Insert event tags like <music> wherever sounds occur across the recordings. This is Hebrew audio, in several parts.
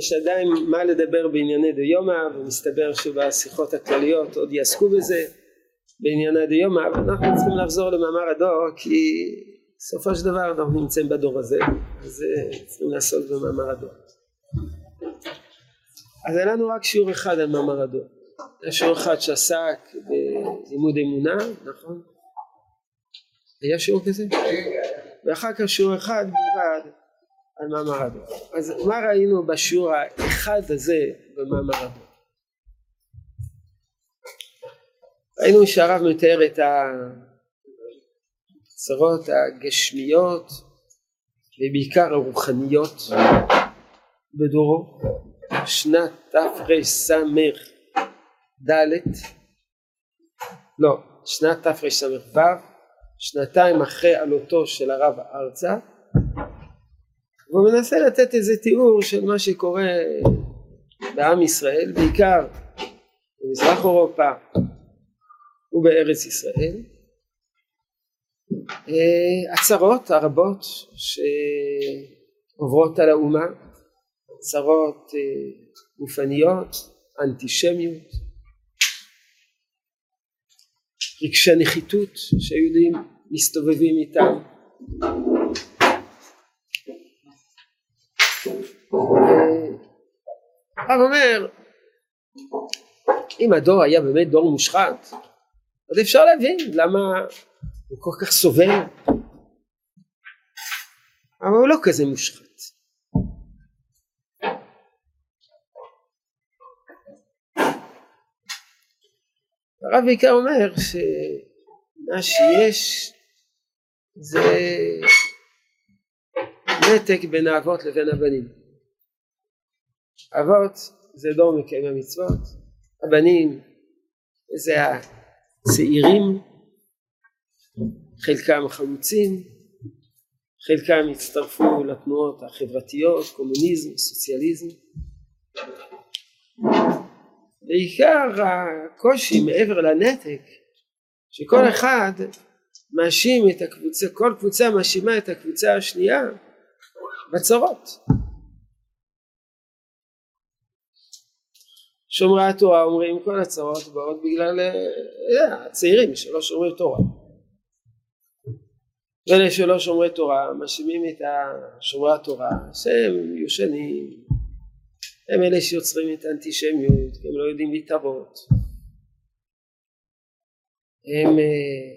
יש עדיין מה לדבר בענייני דיומא ומסתבר שבשיחות הכלליות עוד יעסקו בזה בענייני דיומא אבל אנחנו צריכים לחזור למאמר הדור כי בסופו של דבר אנחנו נמצאים בדור הזה אז צריכים לעסוק במאמר הדור אז היה לנו רק שיעור אחד על מאמר הדור היה שיעור אחד שעסק בלימוד אמונה נכון? היה שיעור כזה? ואחר כך שיעור אחד בלבד על מאמר הדור. אז מה ראינו בשיעור האחד הזה במאמר הדור? ראינו שהרב מתאר את הצרות הגשמיות ובעיקר הרוחניות בדורו שנת תרס"ד לא שנת תרס"ו שנתיים אחרי עלותו של הרב ארצה והוא מנסה לתת איזה תיאור של מה שקורה בעם ישראל בעיקר במזרח אירופה ובארץ ישראל. אה, הצרות הרבות שעוברות על האומה צרות אה, גופניות אנטישמיות רגשי נחיתות שהיהודים מסתובבים איתם הרב אומר אם הדור היה באמת דור מושחת אז אפשר להבין למה הוא כל כך סובל. אבל הוא לא כזה מושחת. הרב בעיקר אומר שמה שיש זה נתק בין האבות לבין הבנים אבות זה דור מקיים המצוות, הבנים זה הצעירים, חלקם חלוצים, חלקם הצטרפו לתנועות החברתיות, קומוניזם, סוציאליזם. בעיקר הקושי מעבר לנתק שכל אחד מאשים את הקבוצה, כל קבוצה מאשימה את הקבוצה השנייה בצרות. שומרי התורה אומרים כל הצרות באות בגלל אה, הצעירים שלא שומרי תורה. ואלה שלא שומרי תורה מאשימים את שומרי התורה שהם יושנים הם אלה שיוצרים את האנטישמיות הם לא יודעים להתערות הם, אה,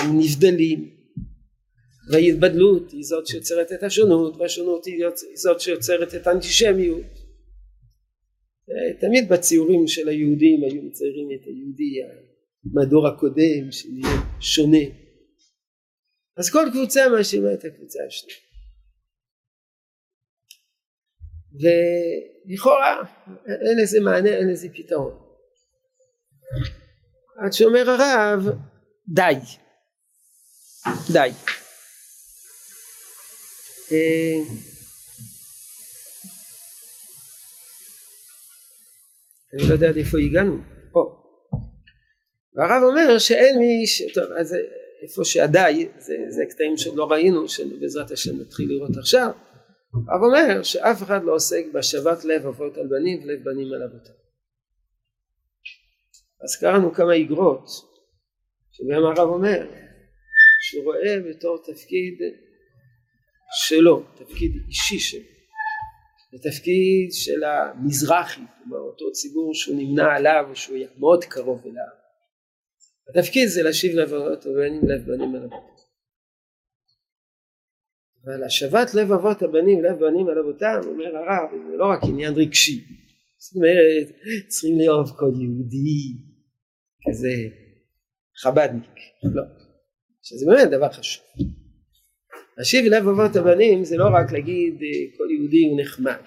הם נבדלים. וההתבדלות היא זאת שיוצרת את השונות והשונות היא זאת שיוצרת את האנטישמיות תמיד בציורים של היהודים היו מציירים את היהודי מהדור הקודם שנהיה שונה. אז כל קבוצה מאשימה את הקבוצה השנייה. ולכאורה אין לזה מענה אין לזה פתרון. עד שאומר הרב די די אני לא יודע עד איפה הגענו, פה. והרב אומר שאין מי ש... טוב, אז איפה שהדי, זה, זה קטעים שעוד לא ראינו, שבעזרת השם נתחיל לראות עכשיו, הרב אומר שאף אחד לא עוסק בהשבת לב אבות על בנים ולב בנים על אבותם. אז קראנו כמה איגרות, שבהם הרב אומר שהוא רואה בתור תפקיד שלו, תפקיד אישי שלו. לתפקיד של המזרחי, כלומר אותו ציבור שהוא נמנה עליו או שהוא מאוד קרוב אליו. התפקיד זה להשיב לב אבות הבנים לב בנים על אבותם. אבל השבת לב אבות הבנים לב בנים על אבותם אומר הרב זה לא רק עניין רגשי זאת אומרת צריכים לאהוב כל יהודי כזה חבדניק לא שזה באמת דבר חשוב להשיב לב אבות הבנים זה לא רק להגיד אה, כל יהודי הוא נחמד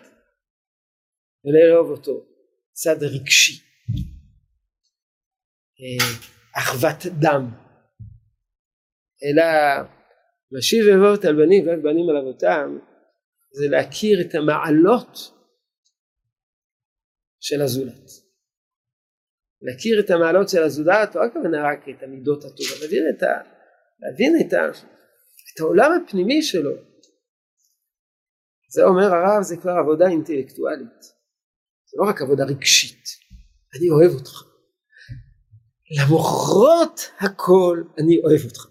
אלא לאהוב אותו צד רגשי. אה, אחוות דם. אלא להשיב אבות על בנים ואף בנים על אבותם זה להכיר את המעלות של הזולת. להכיר את המעלות של הזולת לא הכוונה רק את המידות הטובות להבין את, ה, להבין את, ה, את העולם הפנימי שלו. זה אומר הרב זה כבר עבודה אינטלקטואלית. זה לא רק עבודה רגשית. אני אוהב אותך. למרות הכל אני אוהב אותך.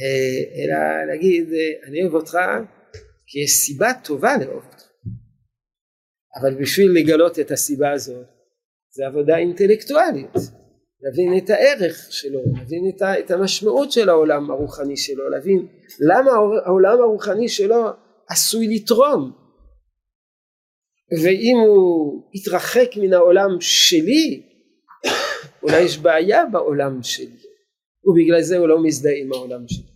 אה, אלא להגיד אני אוהב אותך כי יש סיבה טובה לאהוב אותך. אבל בשביל לגלות את הסיבה הזאת זה עבודה אינטלקטואלית להבין את הערך שלו, להבין את המשמעות של העולם הרוחני שלו, להבין למה העולם הרוחני שלו עשוי לתרום. ואם הוא יתרחק מן העולם שלי <coughs> אולי יש בעיה בעולם שלי ובגלל זה הוא לא מזדהה עם העולם שלי.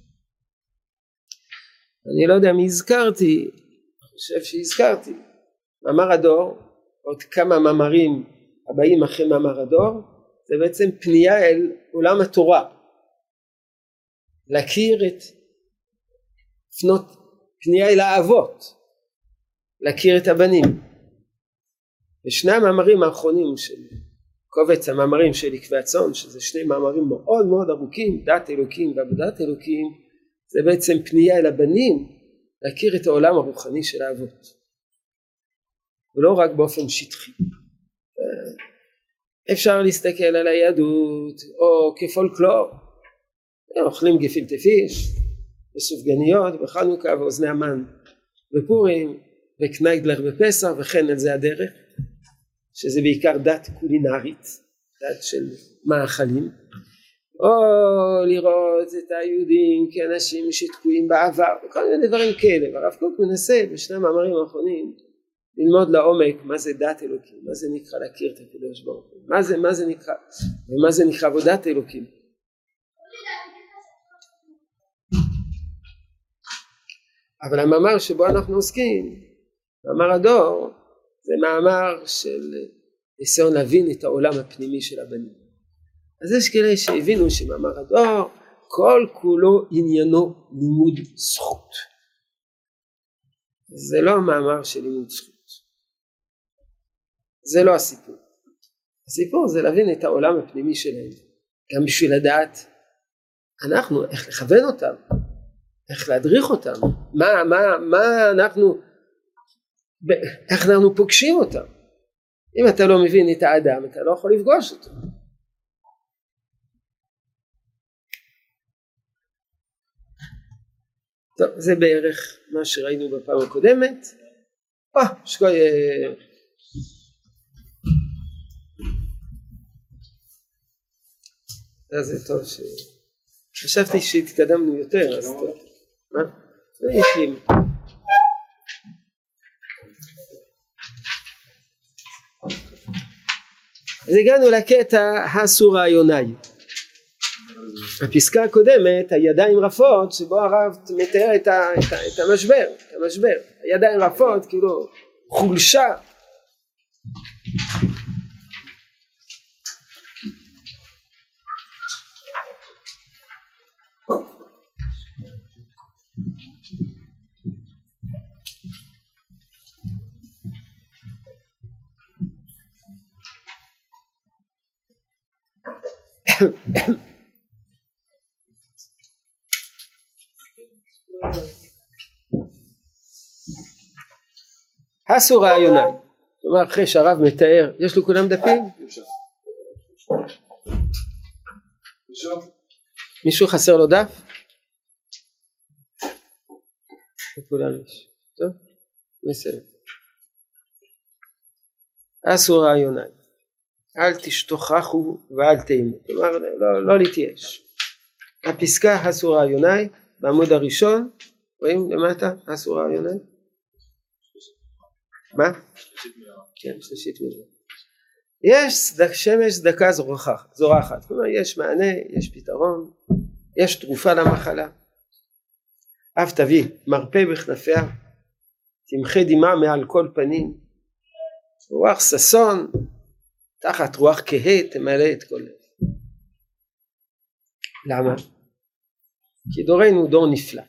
אני לא יודע מי הזכרתי, אני חושב שהזכרתי, מאמר הדור, עוד כמה מאמרים הבאים אחרי מאמר הדור, זה בעצם פנייה אל עולם התורה, להכיר את, לפנות פנייה אל האבות, להכיר את הבנים. ושני המאמרים האחרונים של קובץ המאמרים של עקבי הצאן, שזה שני מאמרים מאוד מאוד ארוכים, דת אלוקים ועבודת אלוקים, זה בעצם פנייה אל הבנים להכיר את העולם הרוחני של האבות. ולא רק באופן שטחי. אפשר להסתכל על היהדות או כפולקלור, אוכלים גפילטע פיש וסופגניות בחנוכה ואוזני המן בפורים וקניידלר בפסח וכן על זה הדרך שזה בעיקר דת קולינרית דת של מאכלים. או לראות את היהודים כאנשים שתקועים בעבר וכל מיני דברים כאלה. והרב קוק מנסה בשני המאמרים האחרונים ללמוד לעומק מה זה דת אלוקים, מה זה נקרא להכיר את הקדוש ברוך הוא, מה זה, מה זה נקרא, ומה זה נקרא עבודת אלוקים. אבל המאמר שבו אנחנו עוסקים, מאמר הדור, זה מאמר של ניסיון להבין את העולם הפנימי של הבנים. אז יש כאלה שהבינו שמאמר הדור כל כולו עניינו לימוד זכות. זה לא מאמר של לימוד זכות. זה לא הסיפור. הסיפור זה להבין את העולם הפנימי שלהם, גם בשביל לדעת אנחנו, איך לכוון אותם, איך להדריך אותם, מה, מה, מה אנחנו, איך אנחנו פוגשים אותם. אם אתה לא מבין את האדם, אתה לא יכול לפגוש אותו. טוב, זה בערך מה שראינו בפעם הקודמת. אה, שקוי... זה טוב ש... חשבתי שהתקדמנו יותר, אז טוב. מה? זה יחים. אז הגענו לקטע הסורה יונאי. בפסקה הקודמת הידיים רפות שבו הרב מתאר את, ה, את, ה, את המשבר, את המשבר, הידיים רפות כאילו חולשה הסו רעיוני, כלומר אחרי שהרב מתאר, יש לו כולם דפים? מישהו חסר לו דף? לכולם יש, טוב? בסדר. אסו רעיוני, אל תשתוכחו ואל תאימו, כלומר לא, לא להתייאש. הפסקה אסו רעיוני בעמוד הראשון, רואים למטה אסו רעיוני? מה? כן, שלישית מילה. יש שמש צדקה זורחת, כלומר יש מענה, יש פתרון, יש תרופה למחלה. אף תביא מרפא בכנפיה, תמחה דמעה מעל כל פנים, רוח ששון תחת רוח כהה תמלא את כל לב. למה? כי דורנו דור נפלא.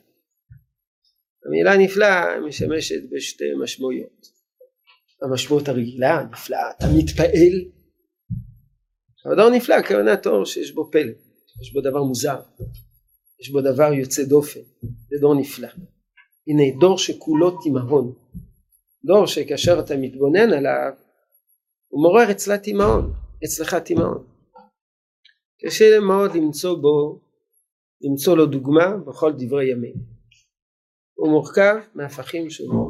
המילה נפלא משמשת בשתי משמעויות. המשמעות הרגילה, נפלאה, אתה מתפעל. אבל דור נפלא, הכוונה תואר שיש בו פלא, יש בו דבר מוזר, יש בו דבר יוצא דופן, זה דור נפלא. הנה דור שכולו תימהון דור שכאשר אתה מתבונן עליו הוא מעורר אצלה תימהון אצלך תימהון קשה מאוד למצוא בו למצוא לו דוגמה בכל דברי ימים. הוא מורכב מהפכים שונים.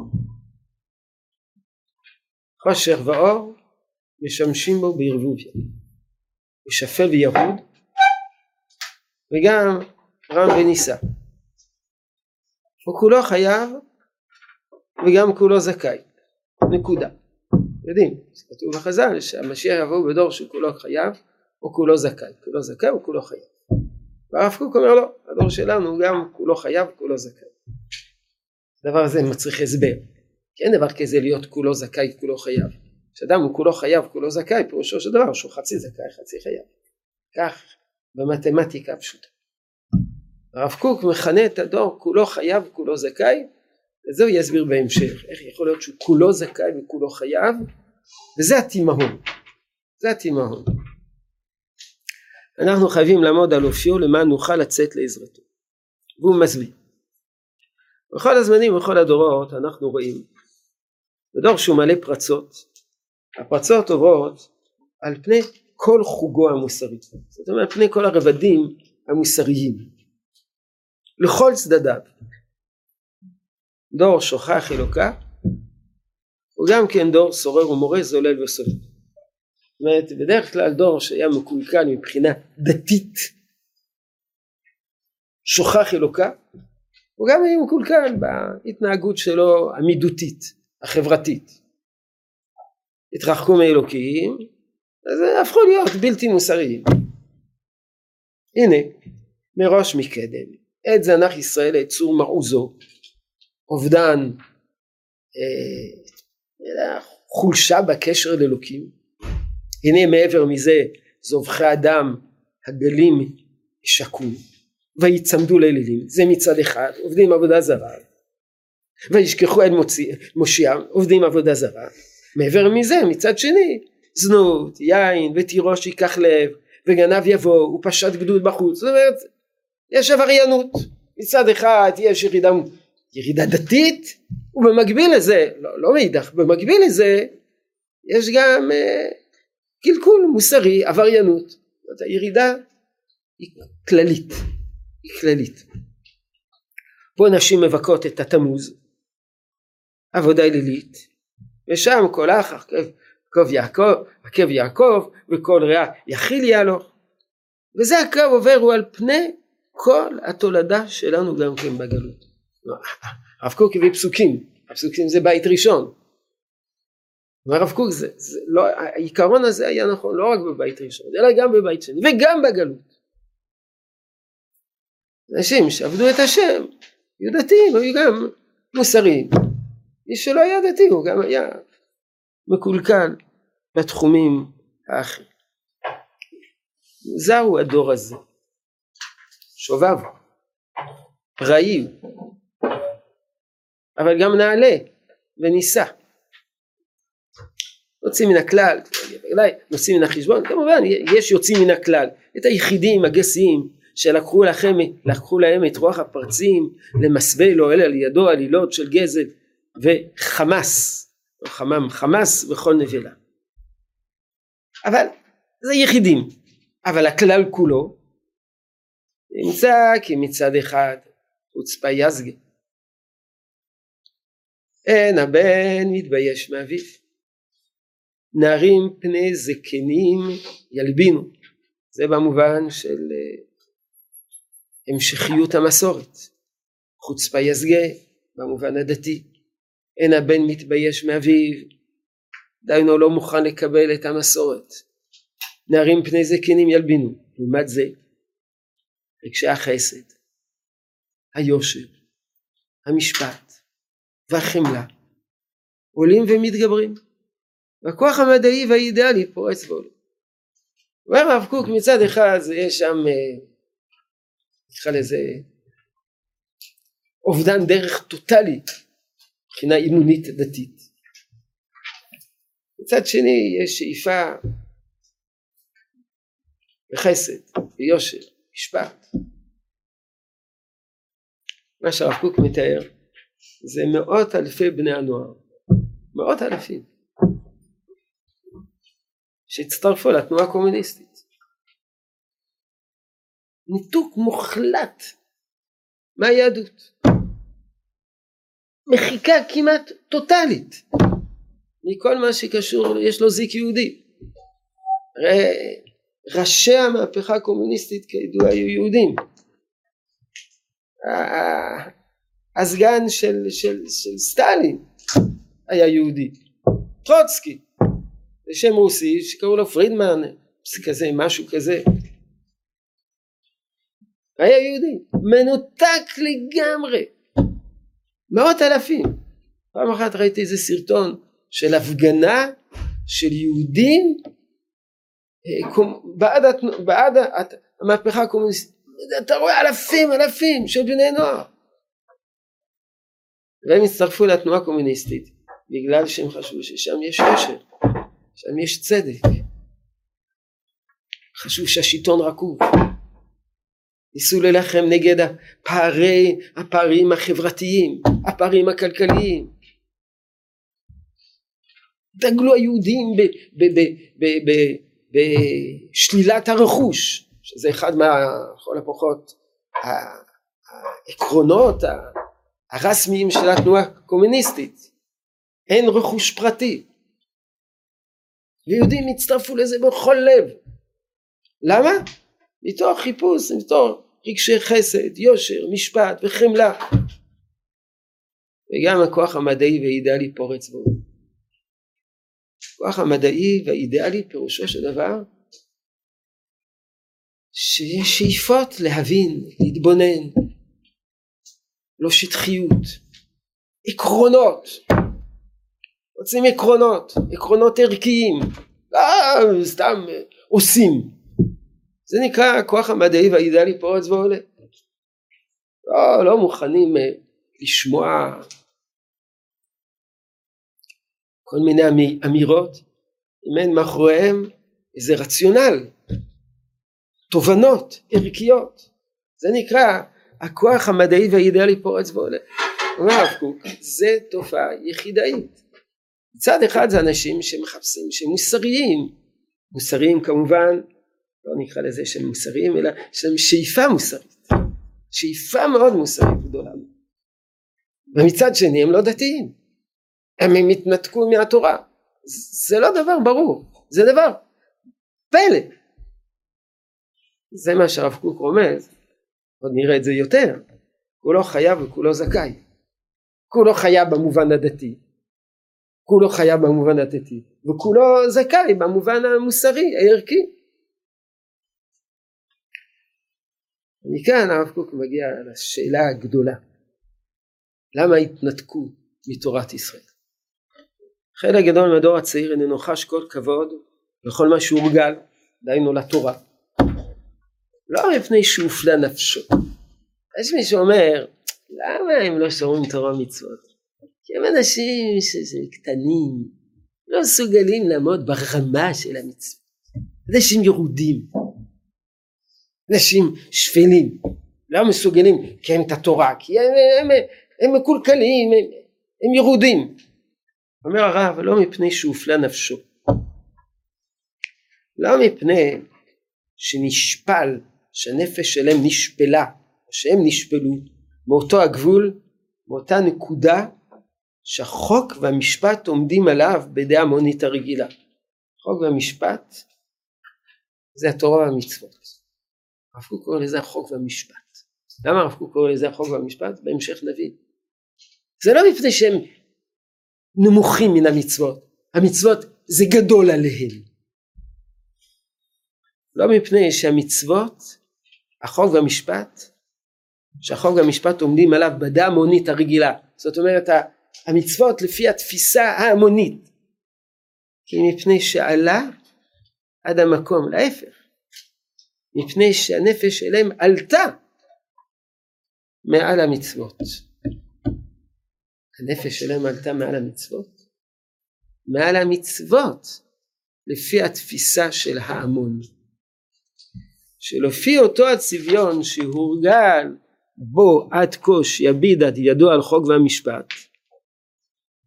חושך ואור משמשים בו בערבוביה ושפל וירוד וגם רם ונישא. הוא כולו חייב וגם כולו זכאי. נקודה יודעים כתוב בחז"ל שהמשיח יבוא בדור שכולו חייב או כולו זכאי. כולו זכאי או כולו חייב. והרב קוק אומר לא הדור שלנו גם כולו חייב כולו זכאי. הדבר הזה מצריך הסבר. כי אין דבר כזה להיות כולו זכאי כולו חייב. כשאדם הוא כולו חייב כולו זכאי פירושו של דבר שהוא חצי זכאי חצי חייב. כך במתמטיקה הפשוטה. הרב קוק מכנה את הדור כולו חייב כולו זכאי וזה הוא יסביר בהמשך איך יכול להיות שהוא כולו זכאי וכולו חייב וזה התימהון. זה התימהון. אנחנו חייבים לעמוד על אופיו למען נוכל לצאת לעזרתו. והוא מסביר בכל הזמנים ובכל הדורות אנחנו רואים בדור שהוא מלא פרצות הפרצות עוברות על פני כל חוגו המוסרי. זאת אומרת פני כל הרבדים המוסריים. לכל צדדיו דור שוכח אלוקה הוא גם כן דור סורר ומורה זולל וסולל זאת אומרת בדרך כלל דור שהיה מקולקל מבחינה דתית שוכח אלוקה הוא גם היה מקולקל בהתנהגות שלו המידותית החברתית. התרחקו מאלוקים אז הפכו להיות בלתי מוסריים. הנה מראש מקדם עת זנח ישראל את צור אובדן אה, חולשה בקשר לאלוקים הנה מעבר מזה זובחי אדם הגלים שקום ויצמדו לאלילים. זה מצד אחד עובדים עבודה זרה. וישכחו את מושיעם עובדים עבודה זרה. מעבר מזה מצד שני זנות יין ותירוש ייקח לב וגנב יבוא ופשט גדוד בחוץ. זאת אומרת יש עבריינות. מצד אחד יש ירידה ירידה דתית ובמקביל לזה לא, לא מאידך במקביל לזה יש גם אה, קלקול מוסרי עבריינות. הירידה היא כללית היא כללית. פה נשים מבכות את התמוז עבודה אלילית ושם כל אח עקב יעקב, עקב יעקב וכל רע יכיל יהלוך וזה הקו עובר הוא על פני כל התולדה שלנו גם כן בגלות <laughs> הרב קוק הביא פסוקים. הפסוקים זה בית ראשון. אומר הרב קוק זה, זה לא, העיקרון הזה היה נכון לא רק בבית ראשון אלא גם בבית שני וגם בגלות. אנשים שעבדו את השם היו דתיים היו גם מוסריים. מי שלא היה דתי הוא גם היה מקולקל בתחומים האחרים. זהו הדור הזה. שובב, רעיל, אבל גם נעלה ונישא. יוצאים מן הכלל, נושאים מן החשבון, כמובן יש יוצאים מן הכלל, את היחידים הגסיים שלקחו לכם, לקחו להם את רוח הפרצים למסווה לא אלה על ידו עלילות של גזל וחמס חמם חמס וכל נבלה. אבל זה יחידים. אבל הכלל כולו נמצא כי מצד אחד חוצפה יזגה אין הבן מתבייש מאביו. נערים פני זקנים ילבינו. זה במובן של אה, המשכיות המסורת. חוצפה יזגה במובן הדתי. אין הבן מתבייש מאביו, דיינו לא מוכן לקבל את המסורת. נערים פני זקנים ילבינו, לעומת זה רגשי החסד, היושר, המשפט והחמלה עולים ומתגברים והכוח המדעי והאידיאלי פורץ ועולה. אומר הרב קוק מצד אחד יש שם אה, נקרא לזה אובדן דרך טוטאלי מבחינה אימונית דתית. מצד שני יש שאיפה וחסד ויושר, משפט. מה שהרב קוק מתאר זה מאות אלפי בני הנוער. מאות אלפים. שהצטרפו לתנועה הקומוניסטית. ניתוק מוחלט מהיהדות. מחיקה כמעט טוטאלית מכל מה שקשור יש לו זיק יהודי. ראשי המהפכה הקומוניסטית כידוע היו יהודים הסגן של, של, של סטלין היה יהודי. טרוצקי. זה שם רוסי שקראו לו פרידמן כזה משהו כזה. היה יהודי. מנותק לגמרי. מאות אלפים. פעם אחת ראיתי איזה סרטון של הפגנה של יהודים אה, בעד, בעד המהפכה הקומוניסטית. אתה רואה אלפים אלפים של בני נוער והם הצטרפו לתנועה הקומוניסטית בגלל שהם חשבו ששם יש יושר שם יש צדק חשבו שהשלטון רקוב ניסו להילחם נגד הפערי, הפערים החברתיים, הפערים הכלכליים. דגלו היהודים בשלילת הרכוש, שזה אחד מהכל הפחות העקרונות הרשמיים של התנועה הקומוניסטית. אין רכוש פרטי. ויהודים הצטרפו לזה בכל לב. למה? מתוך חיפוש, מתוך רגשי חסד, יושר, משפט וחמלה. וגם הכוח המדעי והאידאלי פורץ בו. הכוח המדעי והאידאלי פירושו של דבר שיש שאיפות להבין, להתבונן, לא שטחיות, עקרונות, רוצים עקרונות, עקרונות ערכיים, לא סתם עושים, זה נקרא הכוח המדעי והאידאלי פורץ ועולה. לא, לא מוכנים uh, לשמוע כל מיני אמי, אמירות. אם אין מאחוריהם איזה רציונל, תובנות ערכיות. זה נקרא הכוח המדעי והאידאלי פורץ ועולה. אומר הרב קוק, זה תופעה יחידאית. מצד אחד זה אנשים שמחפשים שמוסריים, מוסריים כמובן לא נקרא לזה שהם מוסריים אלא שהם שאיפה מוסרית. שאיפה מאוד מוסרית גדולה. ומצד שני הם לא דתיים. הם, התנתקו מהתורה. זה לא דבר ברור. זה דבר פלא. זה מה שהרב קוק רומז עוד נראה את זה יותר. כולו חייב וכולו זכאי. כולו חייב במובן הדתי. כולו חייב במובן הדתי. וכולו זכאי במובן המוסרי הערכי. מכאן הרב קוק מגיע לשאלה הגדולה. למה התנתקו מתורת ישראל? חלק גדול מהדור הצעיר איננו חש כל כבוד לכל מה שהורגל, דהיינו לתורה. לא מפני שהופלה נפשו. יש מי שאומר, למה הם לא שומרים תורה מצוות? כי הם אנשים קטנים, לא מסוגלים לעמוד ברמה של המצוות. אנשים ירודים. אנשים שפלים, לא מסוגלים לקיים את התורה, כי הם, הם, הם מקולקלים, הם, הם ירודים. אומר הרב, לא מפני שהופלה נפשו, לא מפני שנשפל, שהנפש שלהם נשפלה, שהם נשפלו, מאותו הגבול, מאותה נקודה שהחוק והמשפט עומדים עליו בדעה המונית הרגילה. חוק והמשפט זה התורה והמצוות. הרב קוק קורא לזה החוק והמשפט. למה הרב קוק קורא לזה החוק והמשפט? בהמשך נבין. זה לא מפני שהם נמוכים מן המצוות, המצוות זה גדול עליהם. לא מפני שהמצוות, החוק והמשפט, שהחוק והמשפט עומדים עליו בדעה המונית הרגילה. זאת אומרת המצוות לפי התפיסה ההמונית. כי מפני שעלה עד המקום, להפך. מפני שהנפש שלהם עלתה מעל המצוות. הנפש שלהם עלתה מעל המצוות? מעל המצוות לפי התפיסה של ההמון. שלפי אותו הצביון שהורגל בו עד כה שיביד עד ידו על חוק והמשפט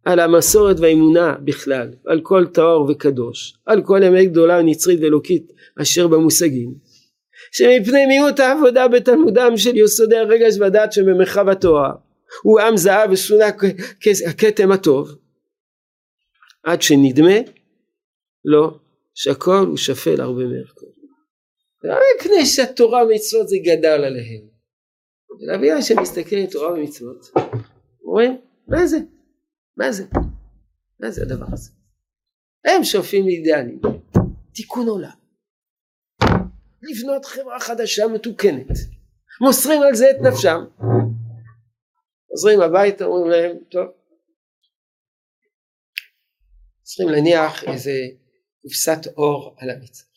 על המסורת והאמונה בכלל על כל טהור וקדוש על כל אמת גדולה נצרית ואלוקית אשר במושגים שמפני מיעוט העבודה בתלמודם של יסודי הרגש והדת שבמרחב התורה הוא עם זהב וסונה הכתם הטוב עד שנדמה לו שהכל הוא שפל הרבה מערכו. לא מפני שהתורה ומצוות זה גדל עליהם. בגלל שהם מסתכלים על תורה ומצוות אומרים מה זה? מה זה? מה זה הדבר הזה? הם שואפים לאידיאלים תיקון עולם. לבנות חברה חדשה מתוקנת. מוסרים על זה את נפשם. חוזרים הביתה אומרים להם טוב. צריכים להניח איזה קופסת אור על המצח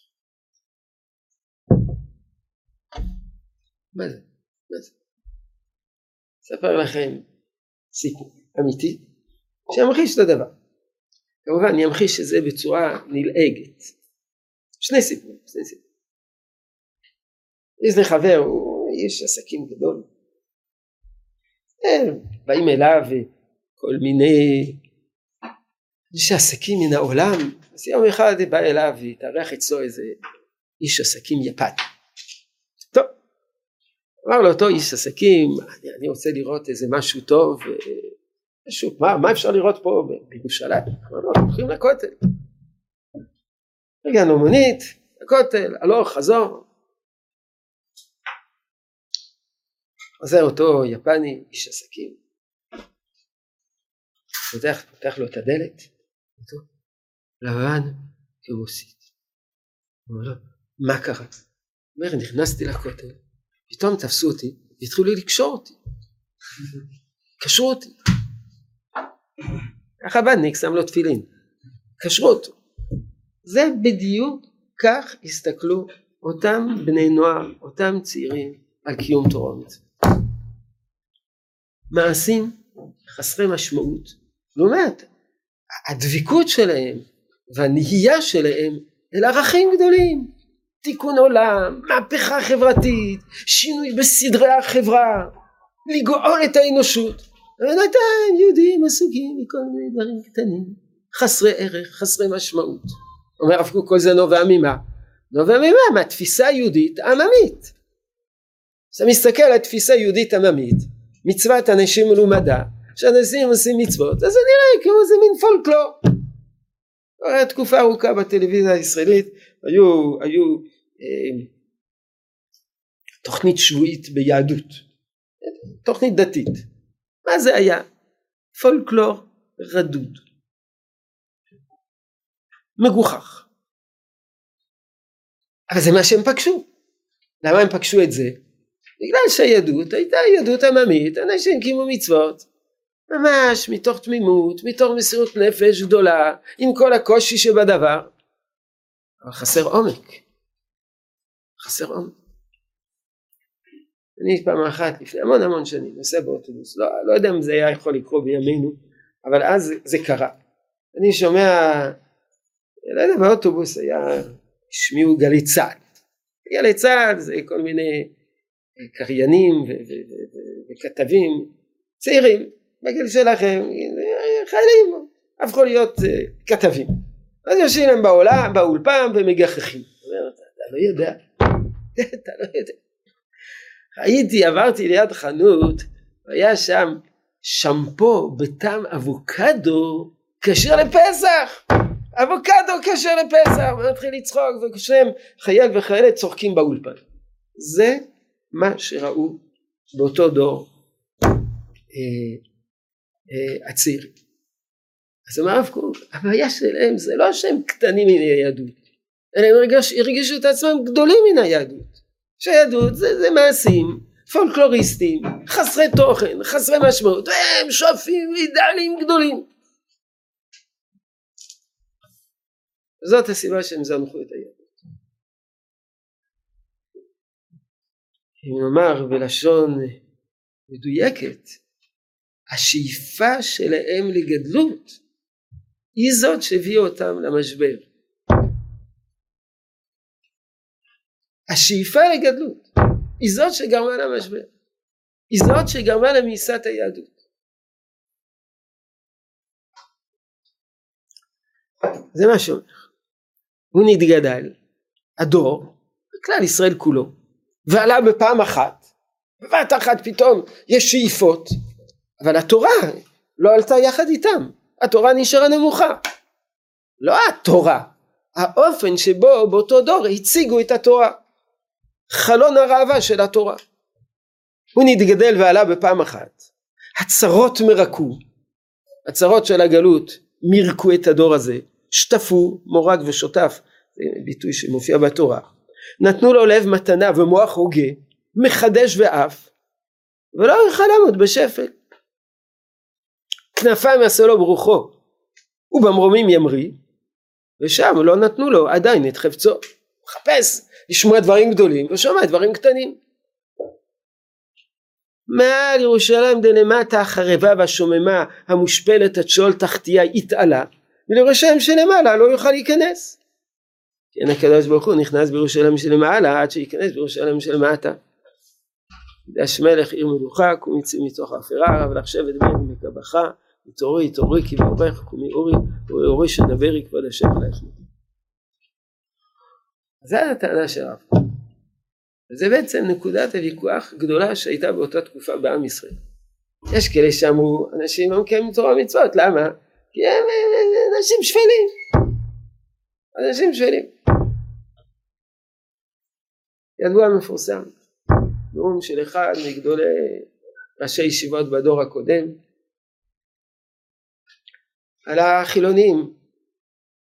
מה זה? מה זה? אספר לכם סיפור אמיתי שימחיש את הדבר. כמובן אני אמחיש את זה בצורה נלעגת. שני סיפורים שני סיפורים. יש לי חבר הוא איש עסקים גדול. אה, באים אליו כל מיני איש עסקים מן העולם. אז יום אחד בא אליו והתארח אצלו איזה איש עסקים יפני אמר לו אותו איש עסקים אני, אני רוצה לראות איזה משהו טוב משהו מה, מה אפשר לראות פה בירושלים? אמר לו הולכים לכותל. הגענו מונית לכותל הלוך חזור. חוזר אותו יפני איש עסקים. פותח, פותח לו את הדלת אותו לבן כרוסית הוא אומר לו מה קרה? הוא אומר נכנסתי לכותל פתאום תפסו אותי והתחילו לקשור אותי. קשרו אותי. החב"דניק שם לו תפילין. קשרו אותו. זה בדיוק כך הסתכלו אותם בני נוער אותם צעירים על קיום תורה מעשים חסרי משמעות. לעומת הדביקות שלהם והנהייה שלהם אל ערכים גדולים תיקון עולם, מהפכה חברתית, שינוי בסדרי החברה, לגאול את האנושות. ובינתיים יהודים עסוקים מכל מיני דברים קטנים, חסרי ערך, חסרי משמעות. אומר הרב קוק כל זה נובע ממה? נובע ממה? מהתפיסה היהודית העממית. אתה מסתכל על תפיסה יהודית עממית, מצוות אנשים מלומדה, שאנשים עושים מצוות, אז זה נראה כמו איזה מין פולקלור. היה תקופה ארוכה בטלוויזיה הישראלית, היו, היו אה, תוכנית שבועית ביהדות, תוכנית דתית. מה זה היה? פולקלור רדוד. מגוחך. אבל זה מה שהם פגשו. למה הם פגשו את זה? בגלל שהיהדות הייתה יהדות עממית, אנשים קיימו מצוות, ממש מתוך תמימות, מתוך מסירות נפש גדולה, עם כל הקושי שבדבר, אבל חסר עומק. חסר עומק. אני פעם אחת לפני המון המון שנים נוסע באוטובוס, לא, לא יודע אם זה היה יכול לקרות בימינו, אבל אז זה, זה קרה. אני שומע, לא יודע, באוטובוס היה, השמיעו גלי צה"ל. גלי צה"ל זה כל מיני קריינים וכתבים צעירים בגיל שלכם חיילים הפכו להיות אה, כתבים. אז יושבים להם בעולם, באולפן ומגחכים. אתה לא יודע. <laughs> אתה לא יודע. הייתי עברתי ליד חנות היה שם שמפו בטעם אבוקדו כשר לפסח. אבוקדו כשר לפסח! ומתחיל לצחוק וכשהם חייל וחיילת צוחקים באולפן. זה מה שראו באותו דור אה, הצעירים. אז אמר הרב קוק, הבעיה שלהם זה לא שהם קטנים מן היהדות, אלא הם הרגיש, הרגישו את עצמם גדולים מן היהדות. שהיהדות זה, זה מעשים פולקלוריסטים, חסרי תוכן, חסרי משמעות, והם שואפים אידאלים גדולים. זאת הסיבה שהם זנחו את היהדות. אם נאמר בלשון מדויקת, השאיפה שלהם לגדלות היא זאת שהביאה אותם למשבר. השאיפה לגדלות היא זאת שגרמה למשבר. היא זאת שגרמה למאיסת היהדות. זה מה שאומר. הוא נתגדל, הדור, כלל ישראל כולו, ועלה בפעם אחת, בבת אחת פתאום יש שאיפות, אבל התורה לא עלתה יחד איתם, התורה נשארה נמוכה. לא התורה, האופן שבו באותו דור הציגו את התורה. חלון הראווה של התורה. הוא נתגדל ועלה בפעם אחת. הצרות מרקו, הצרות של הגלות מירקו את הדור הזה, שטפו מורג ושותף, זה ביטוי שמופיע בתורה. נתנו לו לב מתנה ומוח הוגה, מחדש ואף, ולא יוכל לעמוד בשפל. כנפיים יעשה לו ברוחו, ובמרומים ימריא, ושם לא נתנו לו עדיין את חפצו. מחפש לשמוע דברים גדולים ושומע דברים קטנים. מעל ירושלים דלמטה החרבה והשוממה המושפלת עד שאול תחתיה התעלה ולירושלים שלמעלה לא יוכל להיכנס. כן הקדוש ברוך הוא נכנס בירושלים שלמעלה עד שייכנס בירושלים שלמטה. דש מלך עיר מלוכה קום יצא מתוך האפרה רב שבט בן מקבחה התעוררי התעוררי כי בעורך קומי אורי אורי אורי שדברי כבוד השם עלייך זו הטענה של הרב וזה בעצם נקודת הוויכוח גדולה שהייתה באותה תקופה בעם ישראל. יש כאלה שאמרו אנשים לא מקיימים תורה ומצוות למה? כי הם אנשים שפלים. אנשים שפלים. ידוע מפורסם נאום של אחד מגדולי ראשי ישיבות בדור הקודם על החילונים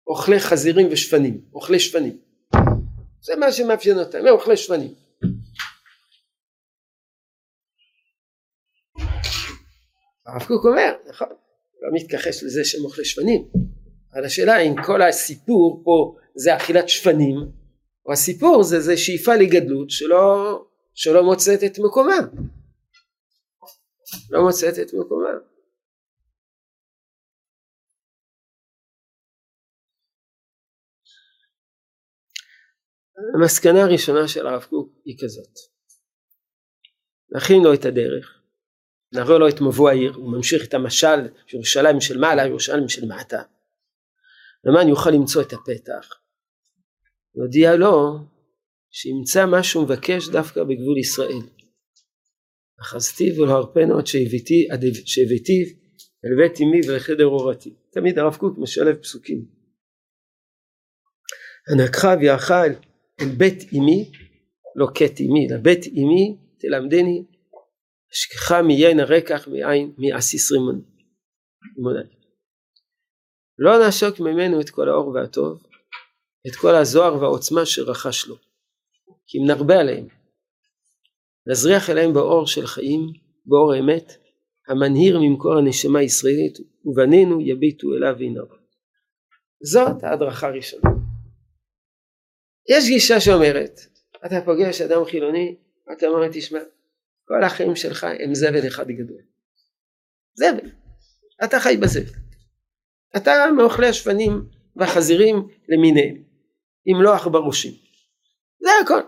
אוכלי חזירים ושפנים, אוכלי שפנים. זה מה שמאפיין אותם, הם אוכלי שפנים. הרב קוק אומר, נכון, לא מתכחש לזה שהם אוכלי שפנים, אבל השאלה אם כל הסיפור פה זה אכילת שפנים, או הסיפור זה, זה שאיפה לגדלות שלא, שלא מוצאת את מקומה. לא מוצאת את מקומה. המסקנה הראשונה של הרב קוק היא כזאת. נכין לו את הדרך. נראה לו את מבוא העיר הוא ממשיך את המשל ירושלים של מעלה ירושלים של מטה. למען יוכל למצוא את הפתח. נודיע לו שימצא מה שהוא מבקש דווקא בגבול ישראל. אחזתיו ולא הרפנו עד שהבאתיו אל בית אמי ולחדר אורתי. תמיד הרב קוק משלב פסוקים. הנקחה ויאכל בית אמי, לא קט אמי, אלא בית אמי תלמדני, אשכחה מיין הרקח מיין מעסיס רימון. לא נעשוק ממנו את כל האור והטוב, את כל הזוהר והעוצמה שרכש לו, כי אם נרבה עליהם, נזריח אליהם באור של חיים, באור האמת, המנהיר ממקור הנשמה הישראלית, ובנינו יביטו אליו וינרו. זאת ההדרכה הראשונה. יש גישה שאומרת אתה פוגש אדם חילוני אתה אומר תשמע כל החיים שלך הם זבל אחד גדול. זבל. אתה חי בזבל. אתה מאוכלי השפנים והחזירים למיניהם עם לא עכברושים זה הכל.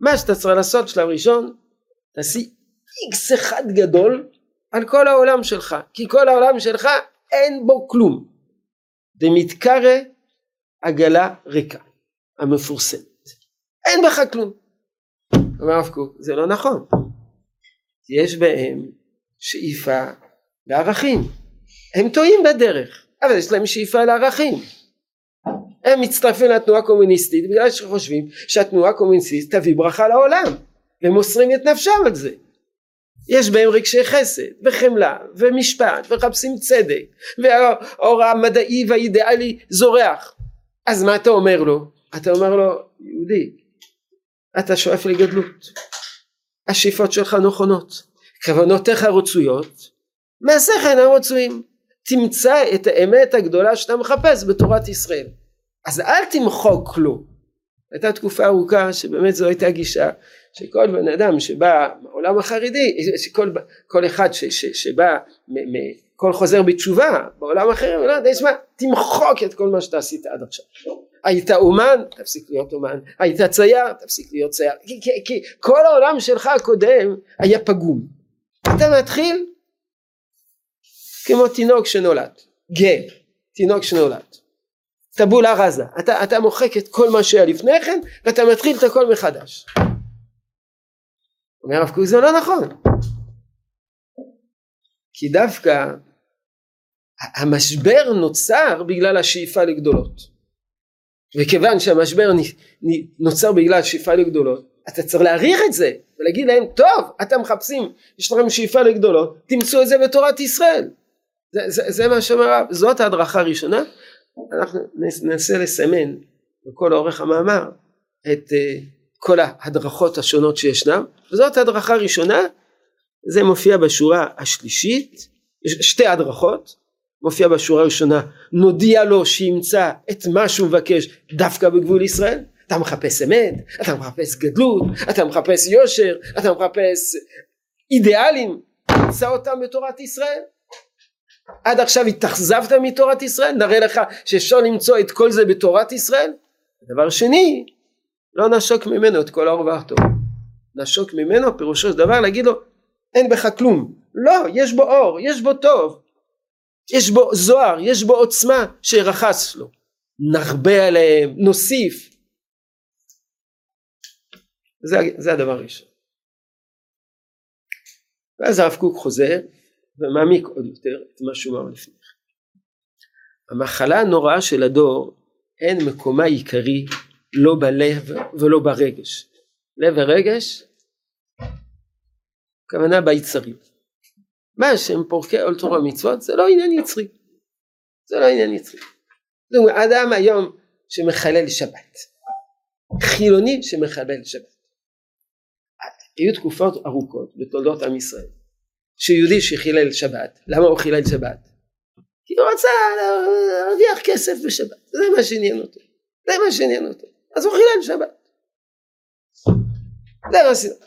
מה שאתה צריך לעשות שלב ראשון תעשי איקס אחד גדול על כל העולם שלך כי כל העולם שלך אין בו כלום. דמתקרא עגלה ריקה המפורסמת. אין בך כלום. אומר הרב קוק, זה לא נכון. יש בהם שאיפה לערכים. הם טועים בדרך, אבל יש להם שאיפה לערכים. הם מצטרפים לתנועה הקומוניסטית בגלל שחושבים שהתנועה הקומוניסטית תביא ברכה לעולם. והם מוסרים את נפשם על זה. יש בהם רגשי חסד וחמלה ומשפט ומחפשים צדק והאור המדעי והאידיאלי זורח אז מה אתה אומר לו? אתה אומר לו יהודי אתה שואף לגדלות. השאיפות שלך נכונות. כוונותיך רצויות. מעשיך אינם רצויים תמצא את האמת הגדולה שאתה מחפש בתורת ישראל. אז אל תמחוק לו הייתה תקופה ארוכה שבאמת זו הייתה גישה שכל בן אדם שבא מעולם החרדי שכל כל אחד ש, ש, שבא מ, מ, כל חוזר בתשובה בעולם אחר לא יודע מה תמחוק את כל מה שאתה עשית עד עכשיו היית אומן תפסיק להיות אומן היית צייר תפסיק להיות צייר כי, כי, כי כל העולם שלך הקודם היה פגום אתה מתחיל כמו תינוק שנולד, גר, תינוק שנולד. טבולה רזה, אתה, אתה מוחק את כל מה שהיה לפני כן ואתה מתחיל את הכל מחדש. אומר הרב קוק זה לא נכון. כי דווקא המשבר נוצר בגלל השאיפה לגדולות. וכיוון שהמשבר נוצר בגלל השאיפה לגדולות, אתה צריך להעריך את זה ולהגיד להם, טוב, אתם מחפשים, יש לכם שאיפה לגדולות, תמצאו את זה בתורת ישראל. זה, זה, זה מה שאומר הרב, זאת ההדרכה הראשונה. אנחנו ננסה לסמן בכל אורך המאמר את uh, כל ההדרכות השונות שישנם, וזאת ההדרכה הראשונה, זה מופיע בשורה השלישית, שתי הדרכות, מופיע בשורה הראשונה, נודיע לו שימצא את מה שהוא מבקש דווקא בגבול ישראל, אתה מחפש אמת, אתה מחפש גדלות, אתה מחפש יושר, אתה מחפש אידיאלים, תמצא אותם בתורת ישראל. עד עכשיו התאכזבת מתורת ישראל, נראה לך שאפשר למצוא את כל זה בתורת ישראל. דבר שני, לא נשוק ממנו את כל האור והטוב. נשוק ממנו פירושו של דבר להגיד לו אין בך כלום. לא, יש בו אור, יש בו טוב, יש בו זוהר, יש בו עוצמה שרחס לו. נרבה עליהם, נוסיף. זה, זה הדבר הראשון. ואז הרב קוק חוזר ומעמיק עוד יותר את מה שהוא אמר לפני כן. המחלה הנוראה של הדור אין מקומה עיקרי לא בלב ולא ברגש. לב ורגש, הכוונה ביצרים. מה שהם פורקי עול תורה ומצוות זה לא עניין יצרי. זה לא עניין יצרי. אומרת, אדם היום שמחלל שבת, חילוני שמחלל שבת. היו תקופות ארוכות בתולדות עם ישראל שיהודי שחילל שבת, למה הוא חילל שבת? כי הוא רצה להרוויח כסף בשבת, זה מה שעניין אותו, זה מה שעניין אותו, אז הוא חילל שבת. זה מה שעניין,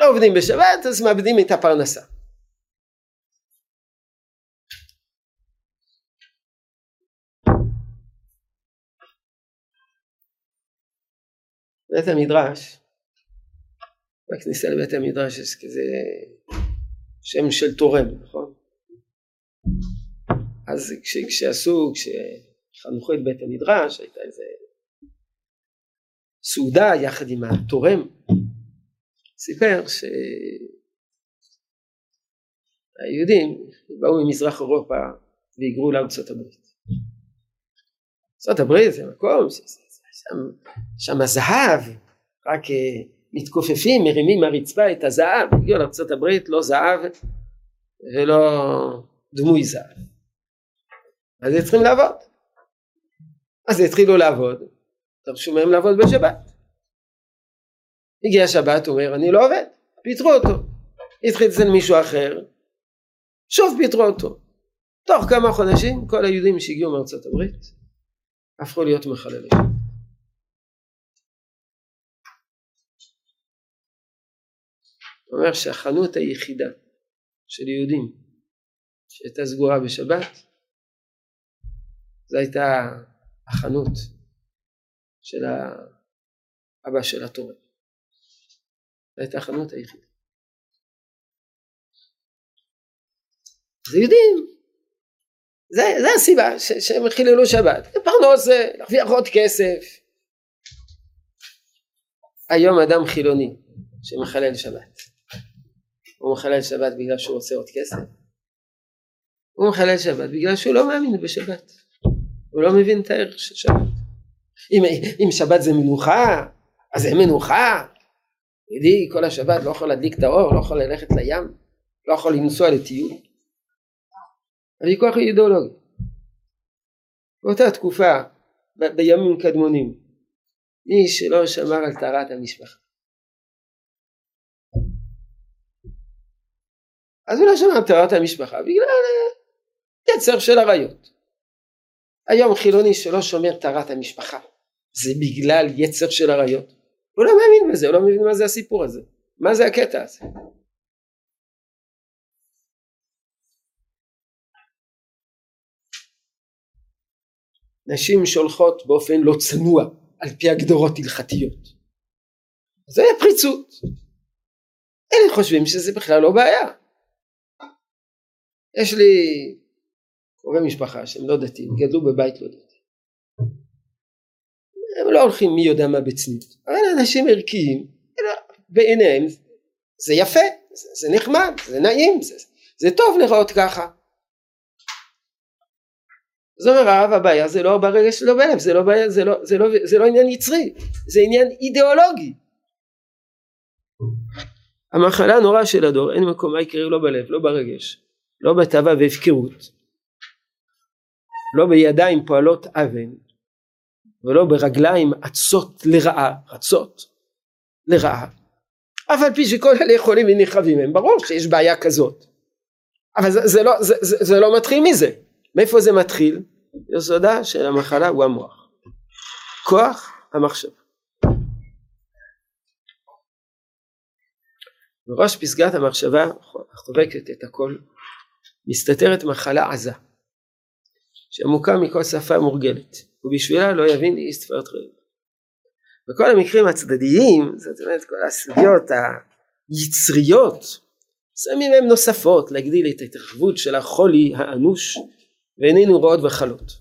לא עובדים בשבת אז מאבדים את הפרנסה. בית המדרש בכניסה לבית המדרש יש כזה שם של תורם, נכון? אז כש, כשעשו, כשחנכו את בית המדרש, הייתה איזה סעודה יחד עם התורם, סיפר שהיהודים באו ממזרח אירופה והיגרו לארצות הברית. ארצות הברית זה מקום שם, שם הזהב, רק מתכופפים, מרימים מהרצפה את הזהב, הגיעו לארצות הברית, לא זהב ולא דמוי זהב. אז הם צריכים לעבוד. אז התחילו לעבוד, דרשו מהם לעבוד בשבת. הגיע שבת, הוא אומר, אני לא עובד, פיטרו אותו. התחיל אצל מישהו אחר, שוב פיטרו אותו. תוך כמה חודשים כל היהודים שהגיעו מארצות הברית הפכו להיות מחללים. הוא אומר שהחנות היחידה של יהודים שהייתה סגורה בשבת זו הייתה החנות של האבא של התורה. זו הייתה החנות היחידה. אז יהודים זה, זה הסיבה ש, שהם חיללו שבת, פרנוס להרוויח עוד כסף. היום אדם חילוני שמחלל שבת הוא מחלל שבת בגלל שהוא רוצה עוד כסף. הוא מחלל שבת בגלל שהוא לא מאמין בשבת. הוא לא מבין את הערך של שבת. אם, אם שבת זה מנוחה אז זה מנוחה. ידידי כל השבת לא יכול להדליק את האור לא יכול ללכת לים לא יכול לנסוע לטיול. הוויכוח הוא אידיאולוגי. באותה תקופה בימים קדמונים מי שלא שמר על טהרת המשפחה אז לא שמע טהרת המשפחה בגלל אה, יצר של עריות. היום חילוני שלא שומר טהרת המשפחה זה בגלל יצר של עריות. הוא לא מאמין בזה, הוא לא מבין מה זה הסיפור הזה. מה זה הקטע הזה? נשים שולחות באופן לא צנוע על פי הגדרות הלכתיות. זה פריצות. אלה חושבים שזה בכלל לא בעיה. יש לי קרובי משפחה שהם לא דתיים, גדלו בבית לא דתי. הם לא הולכים מי יודע מה בצניעות, אבל אנשים ערכיים, בעיניהם זה יפה, זה, זה נחמד, זה נעים, זה, זה טוב לראות ככה. זאת אומרת רב הבעיה זה לא ברגע שלו בלב, זה לא, בעיה, זה, לא, זה, לא, זה לא עניין יצרי, זה עניין אידיאולוגי. המחלה הנוראה של הדור אין מקום מה יקרה לא בלב, לא ברגש, לא בתאווה והפקרות, לא בידיים פועלות אבן ולא ברגליים עצות לרעה, רצות לרעה, אף על פי שכל אלה יכולים ונרחבים הם, ברור שיש בעיה כזאת, אבל זה, זה, לא, זה, זה, זה לא מתחיל מזה, מאיפה זה מתחיל? יסודה של המחלה הוא המוח, כוח המחשב. בראש פסגת המחשבה החובקת את הכל מסתתרת מחלה עזה שעמוקה מכל שפה מורגלת ובשבילה לא יבין איש ספרת רעב. בכל המקרים הצדדיים זאת אומרת כל הסוגיות היצריות שמים הם נוספות להגדיל את ההתרחבות של החולי האנוש ואיננו רואות וחלות.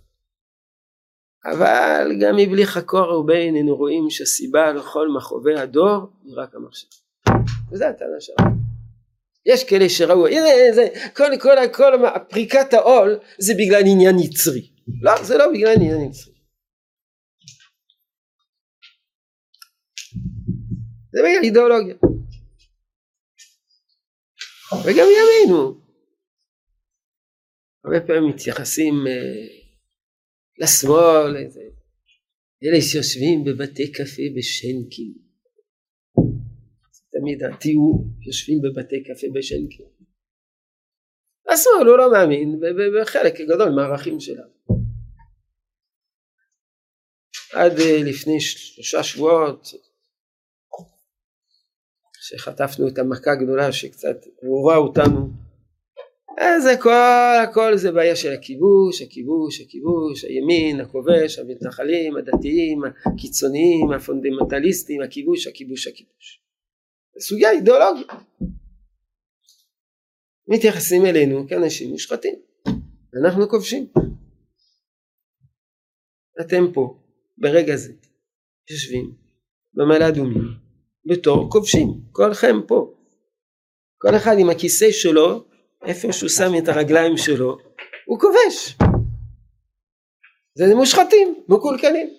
אבל גם מבלי חקור הרבה איננו רואים שהסיבה לכל מכאובי הדור היא רק המחשב וזה הטענה שלנו יש כאלה שראו הנה זה כל כל כל פריקת העול זה בגלל עניין יצרי. לא זה לא בגלל עניין יצרי. זה בגלל אידיאולוגיה. וגם ימינו. הרבה פעמים מתייחסים uh, לשמאל אלה שיושבים בבתי קפה בשנקין תמיד התיאור יושבים בבתי קפה בשנקין השמאל הוא לא מאמין בחלק גדול מהערכים שלנו עד uh, לפני שלושה שבועות שחטפנו את המכה הגדולה שקצת עוררה אותנו זה כל הכל זה בעיה של הכיבוש, הכיבוש, הכיבוש, הימין, הכובש, המתנחלים, הדתיים, הקיצוניים, הפונדמנטליסטים, הכיבוש, הכיבוש, הכיבוש. זה סוגיה אידיאולוגית. מתייחסים אלינו כאנשים מושחתים, אנחנו כובשים. אתם פה, ברגע זה, יושבים במעלה אדומים בתור כובשים, כולכם פה. כל אחד עם הכיסא שלו איפה שהוא שם את הרגליים שלו, הוא כובש. זה מושחתים, מקולקלים.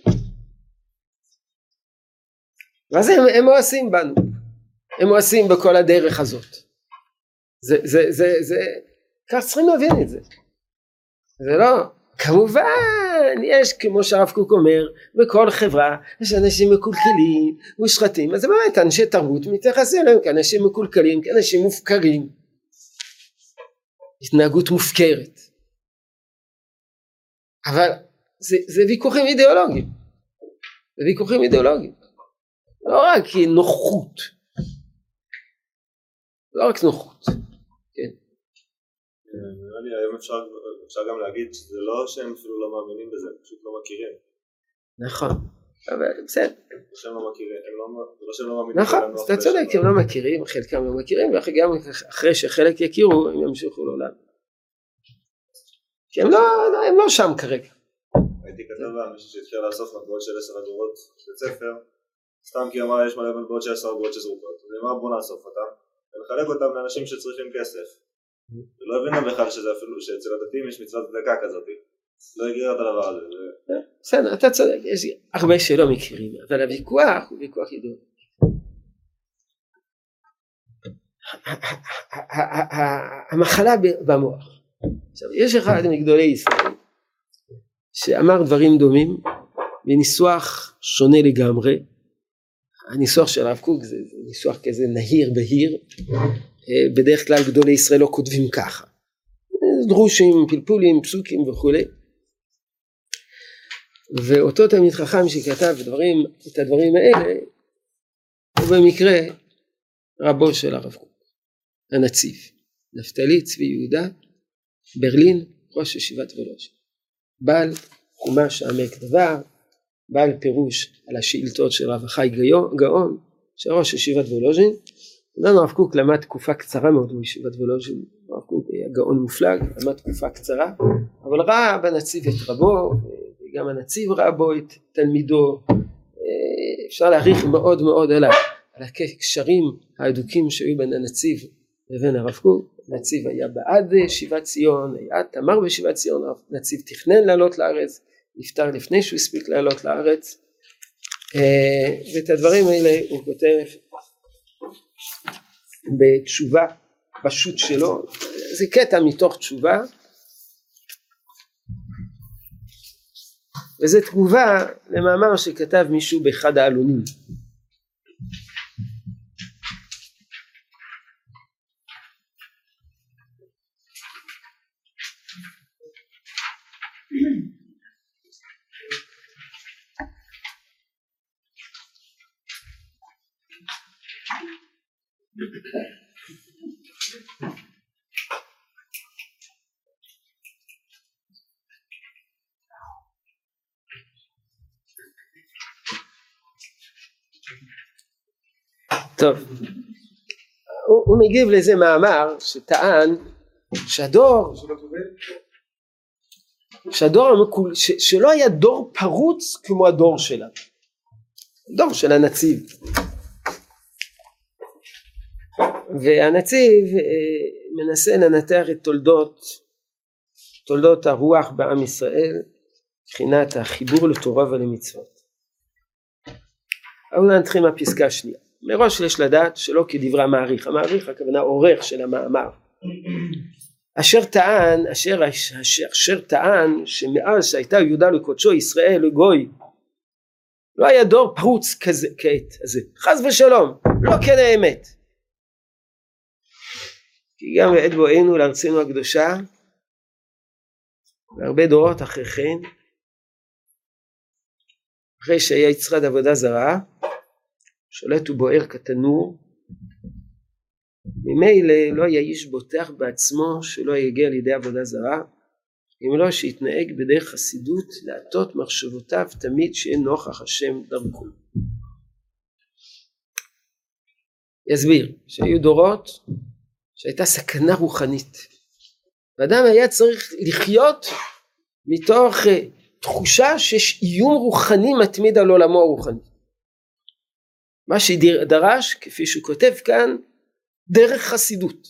ואז הם, הם מואסים בנו, הם מואסים בכל הדרך הזאת. זה, זה, זה, זה, כך צריכים להבין את זה. זה לא, כמובן, יש כמו שהרב קוק אומר, בכל חברה יש אנשים מקולקלים, מושחתים, אז באמת אנשי תרבות מתייחסים אליהם כאנשים מקולקלים, כאנשים מופקרים. התנהגות מופקרת. אבל זה, זה ויכוחים אידיאולוגיים. זה ויכוחים אידיאולוגיים. לא רק נוחות. לא רק נוחות. כן. נראה לי היום אפשר, גם להגיד שזה לא שהם אפילו לא מאמינים בזה, הם פשוט לא מכירים. נכון. אבל בסדר. לא לא, לא לא. נכון, אז אתה צודק, הם לא מכירים, חלקם לא מכירים, וגם אחרי שחלק יכירו, הם ימשיכו לעולם. כי הם לא, הם לא שם כרגע. הייתי כתב על מישהו שהתחיל לאסוף מטבעות של עשר אגורות בבית ספר, סתם כי אמר יש מלא מטבעות של עשר אגורות שזרוקות, אז אמר בוא נאסוף אותם, ונחלק אותם לאנשים שצריכים כסף. ולא הבינה בכלל שזה אפילו, שאצל הדתיים יש מצוות צדקה כזאת. לא הגיע את הדבר הזה. בסדר, אתה צודק, יש הרבה שלא מכירים, אבל הוויכוח הוא ויכוח ידוע. המחלה במוח. עכשיו יש אחד מגדולי ישראל שאמר דברים דומים בניסוח שונה לגמרי הניסוח של הרב קוק זה, זה ניסוח כזה נהיר בהיר. אה, בדרך כלל גדולי ישראל לא כותבים ככה. דרושים, פלפולים, פסוקים וכולי. ואותו תלמיד חכם שכתב דברים, את הדברים האלה הוא במקרה רבו של הרב קוק הנציב. נפתלי צבי יהודה ברלין ראש ישיבת וולוז'ין. בעל חומש עמק דבר בעל פירוש על השאילתות של רב החי גאון של ראש ישיבת וולוז'ין. גם הרב קוק למד תקופה קצרה מאוד בישיבת וולוז'ין. הרב קוק היה גאון מופלג, למד תקופה קצרה, אבל ראה בנציב את רבו, וגם הנציב ראה בו את תלמידו, אפשר להעריך מאוד מאוד על הקשרים ההדוקים שהיו בין הנציב לבין הרב קוק, הנציב היה בעד שיבת ציון, היה תמר בשיבת ציון, הנציב תכנן לעלות לארץ, נפטר לפני שהוא הספיק לעלות לארץ, ואת הדברים האלה הוא כותב בתשובה בשו"ת שלו, זה קטע מתוך תשובה. וזה תגובה למאמר שכתב מישהו באחד העלונים טוב, הוא, הוא מגיב לאיזה מאמר שטען שהדור, שהדור המקול, ש, שלא היה דור פרוץ כמו הדור שלנו, דור של הנציב. והנציב אה, מנסה לנתח את תולדות, תולדות הרוח בעם ישראל, מבחינת החיבור לתורה ולמצוות. אבל נתחיל מהפסקה השנייה. מראש יש לדעת שלא כדברי המעריך, המעריך הכוונה עורך של המאמר. אשר טען, אשר, אשר, אשר טען שמאז שהייתה יהודה לקודשו ישראל לגוי לא היה דור פרוץ כזה, כעת הזה, חס ושלום, לא כן האמת. כי גם בעת בואנו לארצנו הקדושה והרבה דורות אחרי כן אחרי שהיה יצרד עבודה זרה שולט ובוער כתנור ממילא לא היה איש בוטח בעצמו שלא יגיע לידי עבודה זרה אם לא שיתנהג בדרך חסידות להטות מחשבותיו תמיד שיהיה נוכח השם דרכו. יסביר שהיו דורות שהייתה סכנה רוחנית ואדם היה צריך לחיות מתוך אה, תחושה שיש איום רוחני מתמיד על עולמו הרוחני מה שדרש כפי שהוא כותב כאן דרך חסידות.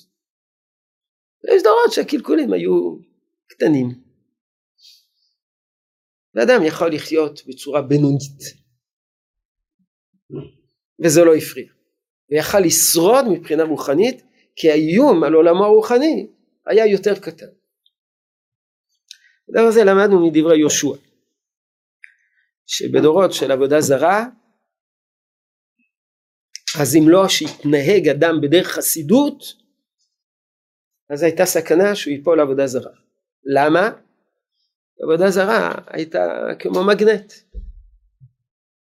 יש דורות שהקלקולים היו קטנים. ואדם יכול לחיות בצורה בינונית. וזה לא הפריע. ויכל לשרוד מבחינה רוחנית כי האיום על עולמו הרוחני היה יותר קטן. הדבר הזה למדנו מדברי יהושע שבדורות של עבודה זרה אז אם לא שהתנהג אדם בדרך חסידות אז הייתה סכנה שהוא ייפול לעבודה זרה. למה? עבודה זרה הייתה כמו מגנט.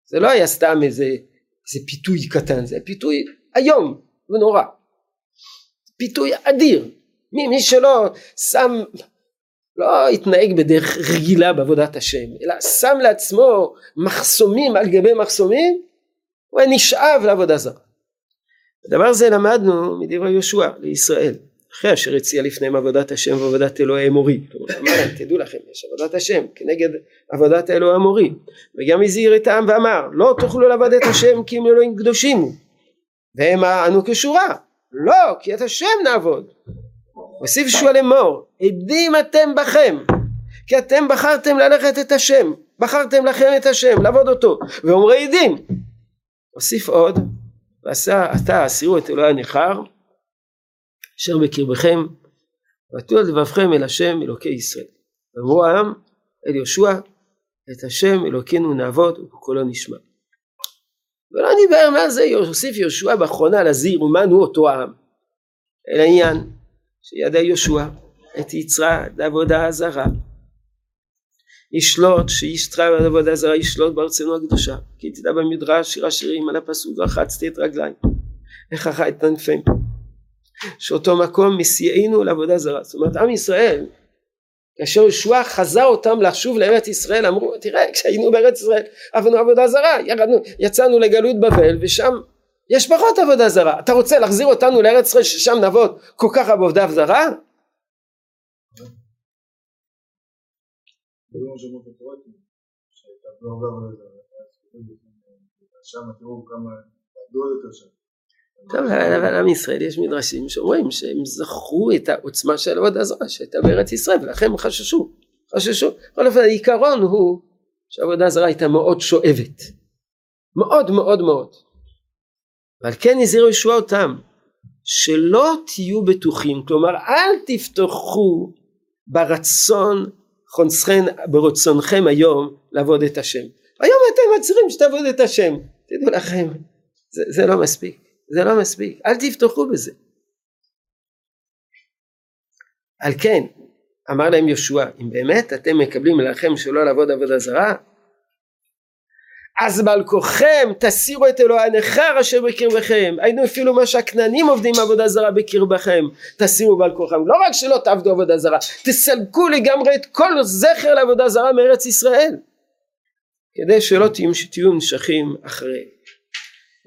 זה לא היה סתם איזה, איזה פיתוי קטן, זה פיתוי איום ונורא. פיתוי אדיר. מי, מי שלא שם, לא התנהג בדרך רגילה בעבודת השם, אלא שם לעצמו מחסומים על גבי מחסומים, הוא היה נשאב לעבודה זרה. הדבר הזה למדנו מדברי יהושע לישראל אחרי אשר הציע לפניהם עבודת השם ועבודת אלוהי אמורי. אמר להם תדעו לכם יש עבודת השם כנגד עבודת אלוהי אמורי וגם הזהיר את העם ואמר לא תוכלו לעבוד את השם כי הם אלוהים קדושים והמה אנו כשורה לא כי את השם נעבוד הוסיף שוע לאמור עדים אתם בכם כי אתם בחרתם ללכת את השם בחרתם לכם את השם לעבוד אותו ואומרי עדים הוסיף עוד ועשה עתה הסירו את אלוהי הנכר אשר בקרבכם ועטו על לבבכם אל השם אלוקי ישראל. ואמרו העם אל יהושע את השם אלוקינו נעבוד ובקולו נשמע. ולא דיבר מה זה יוסיף יהושע באחרונה להזהיר ומנו אותו העם? אלא עניין שידע יהושע את יצרה לעבודה זרה ישלוט שישתרה בעבודה זרה ישלוט בארצנו הקדושה. כי תדע במדרש שיר השירים על הפסוק רחצתי את רגליים אחי את כנפיהם שאותו מקום מסיענו לעבודה זרה זאת אומרת עם ישראל כאשר ישוע חזר אותם לשוב לארץ ישראל אמרו תראה כשהיינו בארץ ישראל עבדנו עבודה זרה ירדנו יצאנו לגלות בבל ושם יש פחות עבודה זרה. אתה רוצה להחזיר אותנו לארץ ישראל ששם נעבוד כל כך עבודה זרה שם תראו כמה גדול יותר שם. טוב, אבל עם ישראל יש מדרשים שאומרים שהם זכרו את העוצמה של עבודה זרה שהייתה בארץ ישראל ולכן הם חששו, חששו. בכל אופן העיקרון הוא שעבודה זרה הייתה מאוד שואבת, מאוד מאוד מאוד. ועל כן הזהירו ישוע אותם שלא תהיו בטוחים, כלומר אל תפתחו ברצון חונסכן ברצונכם היום לעבוד את השם. היום אתם מצהירים שתעבוד את השם, תדעו לכם, זה, זה לא מספיק. זה לא מספיק, אל תפתחו בזה. על כן, אמר להם יהושע, אם באמת אתם מקבלים לכם שלא לעבוד עבודה זרה, אז בעל כוחכם תסירו את אלוהי הנכר אשר בקרבכם היינו אפילו מה שהכנענים עובדים עבודה זרה בקרבכם תסירו בעל כוחכם לא רק שלא תעבדו עבודה זרה תסלקו לגמרי את כל זכר לעבודה זרה מארץ ישראל. כדי שלא תהיו נשכים אחרי.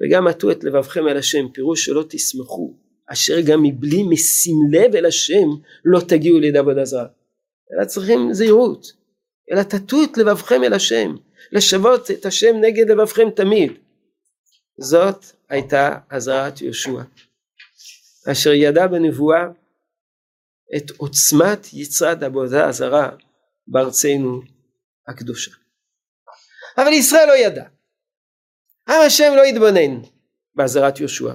וגם עטו את לבבכם אל השם פירוש שלא תשמחו אשר גם מבלי משים לב אל השם לא תגיעו לידי עבודה זרה. אלא צריכים זהירות. אלא תטו את לבבכם אל השם לשוות את השם נגד לבבכם תמיד. זאת הייתה אזהרת יהושע אשר ידע בנבואה את עוצמת יצרת עבודה הזרה בארצנו הקדושה. אבל ישראל לא ידע. עם השם לא יתבונן באזהרת יהושע.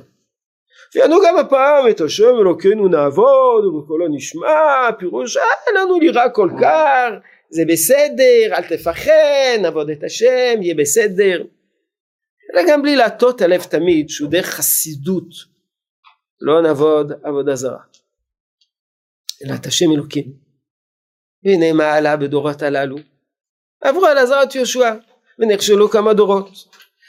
ויענו גם הפעם את השם אלוקינו נעבוד ובקולו נשמע פירוש אין לנו לירה כל כך זה בסדר אל תפחד נעבוד את השם יהיה בסדר. אלא גם בלי להטות הלב תמיד שהוא דרך חסידות לא נעבוד עבודה זרה. אלא את השם אלוקים. והנה מה עלה בדורות הללו? עברו על עזרת יהושע ונכשלו כמה דורות.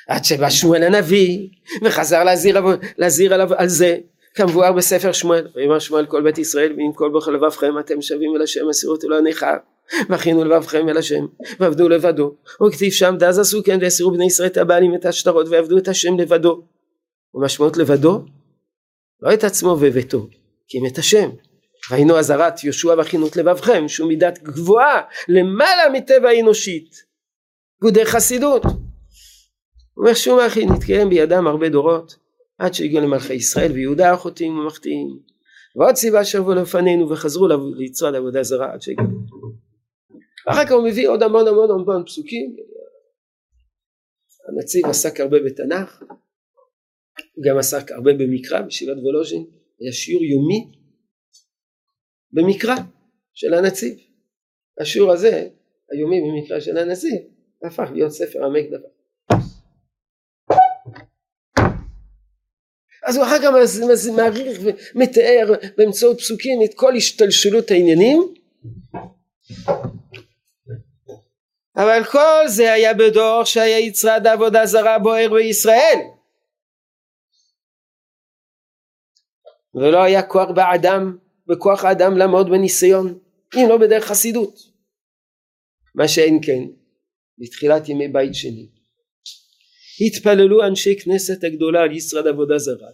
עד שבא שמואל הנביא וחזר להזהיר, להזהיר עליו על זה. כמבואר בספר שמואל ויאמר שמואל כל בית ישראל ואם כל בכל לבבכם אתם שבים אל השם אסירו את אלוהי נכר והכינו לבבכם אל השם ועבדו לבדו וכתיב שם דאז עשו כן ויסירו בני ישראל את הבעלים את השטרות ועבדו את השם לבדו. ומשמעות לבדו? לא את עצמו וביתו כי אם את השם. ראינו אזהרת יהושע והכינות לבבכם שהוא מידת גבוהה למעלה מטבע האנושית גודי חסידות. הוא אומר שום אחי נתקיים בידם הרבה דורות עד שהגיעו למלכי ישראל ויהודה החוטאים ומחטיאים. ועוד סיבה שבו לפנינו וחזרו ליצרד עבודה זרה עד שהגיעו אחר כך הוא מביא עוד המון המון המון פסוקים. הנציב עסק הרבה בתנ"ך הוא גם עסק הרבה במקרא בישיבת וולוז'ין. היה שיעור יומי במקרא של הנציב. השיעור הזה היומי במקרא של הנציב הפך להיות ספר עמק דבר אז הוא אחר כך מעריך ומתאר באמצעות פסוקים את כל השתלשלות העניינים אבל כל זה היה בדור שהיה יצרד עבודה זרה בוער בישראל. ולא היה כוח באדם בכוח האדם לעמוד בניסיון אם לא בדרך חסידות. מה שאין כן בתחילת ימי בית שני. התפללו אנשי כנסת הגדולה על יצרד עבודה זרה.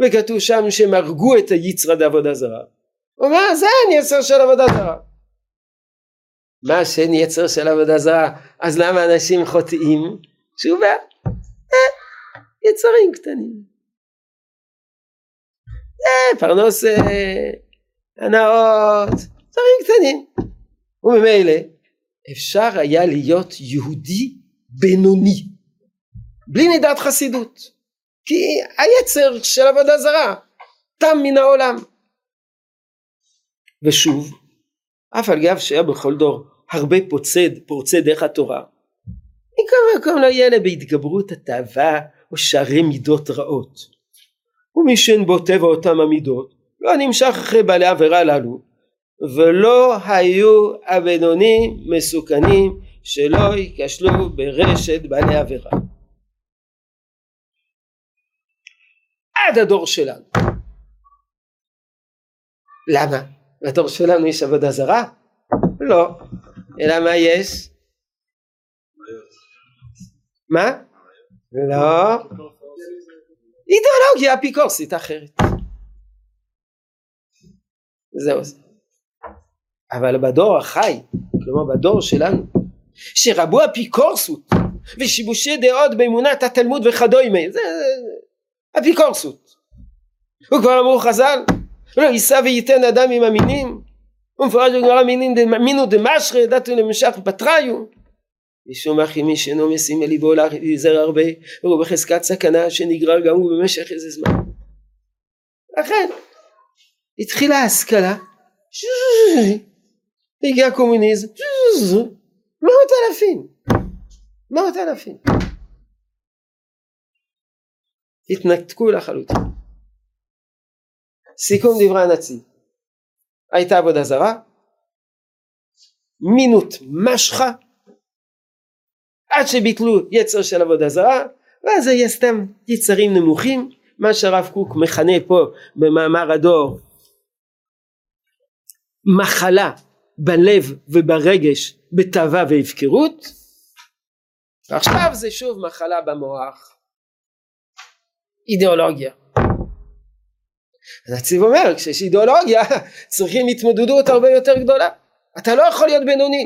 וכתוב שם שהם הרגו את היצרד עבודה זרה. הוא אומר זה היצר של עבודה זרה מה שאין יצר של עבודה זרה אז למה אנשים חוטאים? תשובה אה, יצרים קטנים. אה, פרנוס אה, הנאות יצרים קטנים. וממילא אפשר היה להיות יהודי בינוני בלי מידת חסידות כי היצר של עבודה זרה תם מן העולם. ושוב אף על גב שהיה בכל דור הרבה פוצד פורצי דרך התורה מכל מקום לא יהיה לה בהתגברות התאווה או שערי מידות רעות ומי שאין בו טבע אותם המידות לא נמשך אחרי בעלי עבירה הללו ולא היו הבינונים מסוכנים שלא ייכשלו ברשת בעלי עבירה. עד הדור שלנו. למה? בדור שלנו יש עבודה זרה? לא. אלא מה יש? מה? לא. אידיאולוגיה אפיקורסית אחרת. זהו זה. אבל בדור החי, כלומר בדור שלנו, שרבו אפיקורסות ושיבושי דעות באמונת התלמוד וכדומה, זה, זה אפיקורסות. וכבר אמרו חז"ל, לא יישא וייתן אדם עם המינים, ומפורש בגמרא מינו דמשרי דתו למשך פטריו משום אחי מי שאינו משים אל ליבו להיזהר הרבה והוא בחזקת סכנה שנגרר גם הוא במשך איזה זמן. לכן התחילה ההשכלה הגיע הקומוניזם מאות אלפים מאות אלפים. התנתקו לחלוטין. סיכום דברי הנציב הייתה עבודה זרה. מינות משכה. עד שביטלו יצר של עבודה זרה ואז היה סתם יצרים נמוכים. מה שהרב קוק מכנה פה במאמר הדור מחלה בלב וברגש בתאווה והפקרות. ועכשיו זה שוב מחלה במוח. אידיאולוגיה הנציב אומר כשיש אידיאולוגיה <laughs> צריכים התמודדות הרבה יותר גדולה. אתה לא יכול להיות בינוני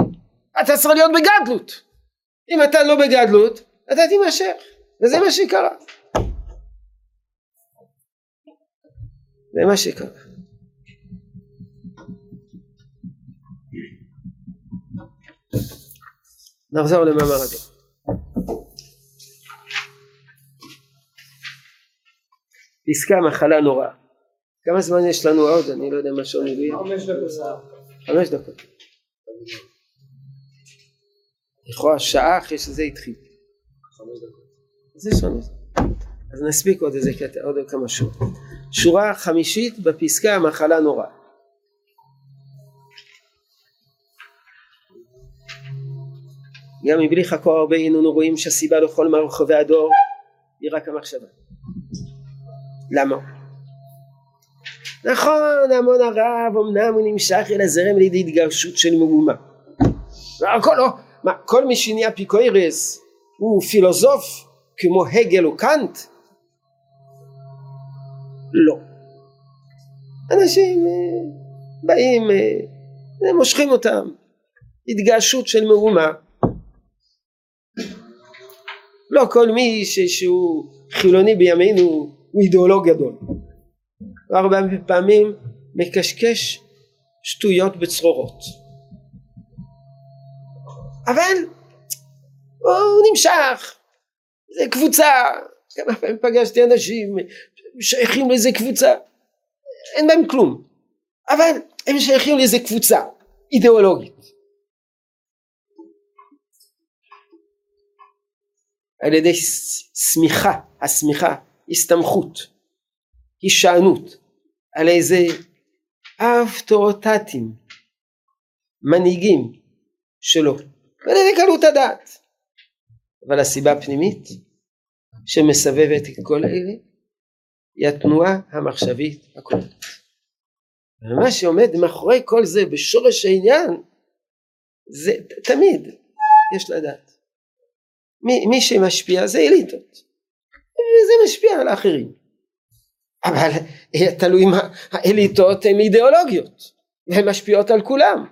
אתה צריך להיות בגדלות. אם אתה לא בגדלות אתה תימשך וזה מה שקרה. זה מה שקרה. נחזור למאמר הדור פסקה מחלה נוראה כמה זמן יש לנו עוד? אני לא יודע מה שעון הביא. חמש דקות. חמש דקות. לכאורה שעה אחרי שזה התחיל. חמש דקות. אז יש לנו. אז נספיק עוד איזה קטע, עוד כמה שורות. שורה חמישית בפסקה המחלה נוראה. גם מבלי חקור הרבה הננו רואים שהסיבה לכל מרחבי הדור היא רק המחשבה. למה? נכון המון הרב אמנם הוא נמשך אל הזרם לידי התגרשות של מהומה. הכל לא, מה כל מי שנהיה פיקוירס הוא פילוסוף כמו הגל או קאנט? לא. אנשים אה, באים, אה, מושכים אותם, התגעשות של מהומה. לא כל מי שהוא חילוני בימינו הוא אידיאולוג גדול. הרבה פעמים מקשקש שטויות בצרורות. אבל הוא נמשך, זה קבוצה, כמה פעמים פגשתי אנשים שייכים לאיזה קבוצה, אין בהם כלום, אבל הם שייכים לאיזה קבוצה אידיאולוגית. על ידי שמיכה, השמיכה, הסתמכות, הישענות, על איזה אבטורטטים, מנהיגים שלו, ידי קלות הדעת. אבל הסיבה הפנימית שמסבבת את כל אלה היא התנועה המחשבית הכוללת. ומה שעומד מאחורי כל זה בשורש העניין זה תמיד יש לדעת. מי, מי שמשפיע זה אליטות. וזה משפיע על האחרים. אבל תלוי מה האליטות הן אידיאולוגיות והן משפיעות על כולם.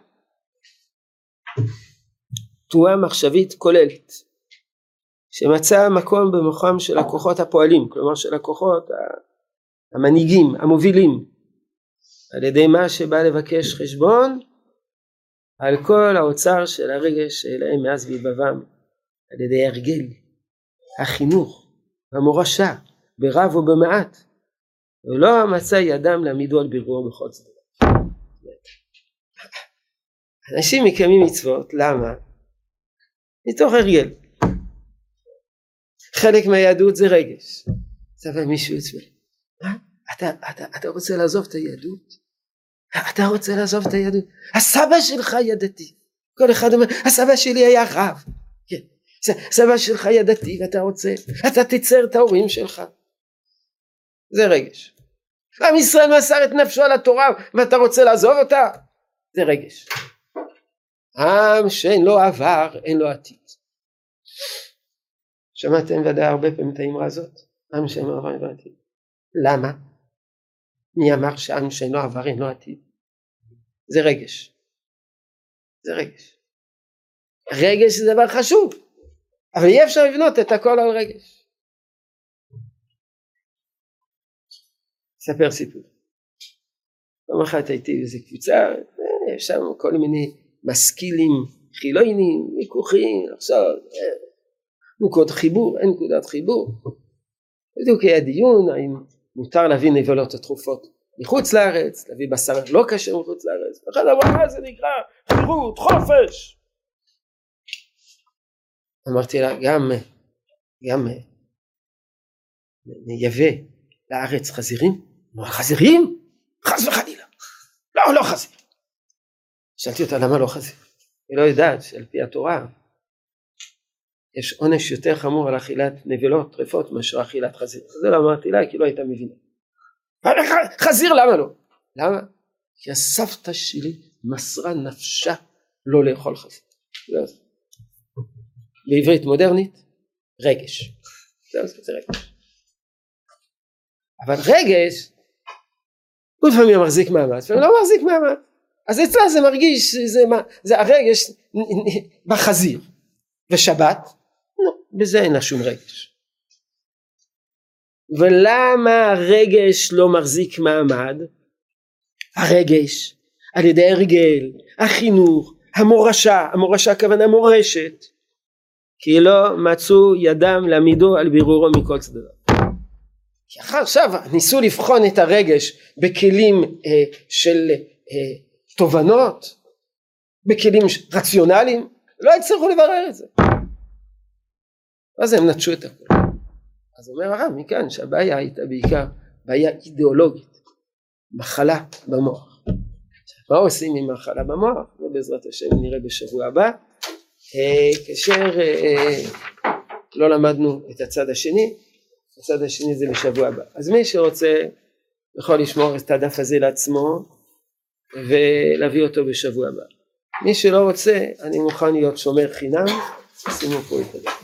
תנועה מחשבית כוללת שמצאה מקום במוחם של הכוחות הפועלים, כלומר של הכוחות המנהיגים, המובילים, על ידי מה שבא לבקש חשבון על כל האוצר של הרגש שאליהם מאז ויבבם, על ידי הרגל, החינוך, המורשה, ברב ובמעט, ולא מצא ידם להעמידו על בירורו בכל צדדים. אנשים מקיימים מצוות, למה? מתוך הרגל. חלק מהיהדות זה רגש. סבא מישהו אצלו, אתה, אתה, אתה רוצה לעזוב את היהדות? אתה רוצה לעזוב את היהדות? הסבא שלך היה דתי. כל אחד אומר, הסבא שלי היה רב. כן. הסבא שלך היה דתי ואתה רוצה, אתה תצר את ההורים שלך. זה רגש. עם ישראל מסר את נפשו על התורה ואתה רוצה לעזוב אותה? זה רגש. עם שאין לו עבר אין לו עתיד. שמעתם ודאי הרבה פעמים את האמרה הזאת? עם שאין לו עבר אין לו עתיד. למה? מי אמר שעם שאין לו עבר אין לו עתיד? זה רגש. זה רגש. רגש זה דבר חשוב, אבל אי אפשר לבנות את הכל על רגש. אספר סיפור. פעם אחת הייתי באיזה קבוצה, שם כל מיני משכילים חילונים, ויכוחים, עכשיו נקודות חיבור, אין נקודת חיבור. בדיוק היה דיון האם מותר להביא נבלות התרופות מחוץ לארץ, להביא בשר לא כשר מחוץ לארץ, אחד אמר מה זה נקרא חירות, חופש. אמרתי לה גם, גם נייבא לארץ חזירים? חזירים? חס וחלילה. לא, לא חזיר. שאלתי אותה למה לא חזיר? היא לא יודעת שעל פי התורה יש עונש יותר חמור על אכילת נבלות טרפות מאשר אכילת חזיר. זה לא אמרתי לה כי לא הייתה מבינה. חזיר למה לא? למה? כי הסבתא שלי מסרה נפשה לא לאכול חזיר. בעברית מודרנית רגש. זה רגש. אבל רגש הוא לפעמים מחזיק מעמד, לפעמים לא מחזיק מעמד. אז אצלה זה מרגיש, זה, מה, זה הרגש בחזיר. ושבת, לא, בזה אין לה שום רגש. ולמה הרגש לא מחזיק מעמד? הרגש, על ידי הרגל, החינוך, המורשה, המורשה הכוונה מורשת, כי לא מצאו ידם להעמידו על בירורו מכל צדדיו. עכשיו ניסו לבחון את הרגש בכלים אה, של אה, תובנות, בכלים רציונליים, לא הצליחו לברר את זה. אז הם נטשו את הכל. אז אומר הרב מכאן שהבעיה הייתה בעיקר בעיה אידיאולוגית, מחלה במוח. מה עושים עם מחלה במוח? זה בעזרת השם נראה בשבוע הבא. אה, כאשר אה, לא למדנו את הצד השני, הצד השני זה בשבוע הבא. אז מי שרוצה יכול לשמור את הדף הזה לעצמו ולהביא אותו בשבוע הבא. מי שלא רוצה, אני מוכן להיות שומר חינם, שימו פה את הדף.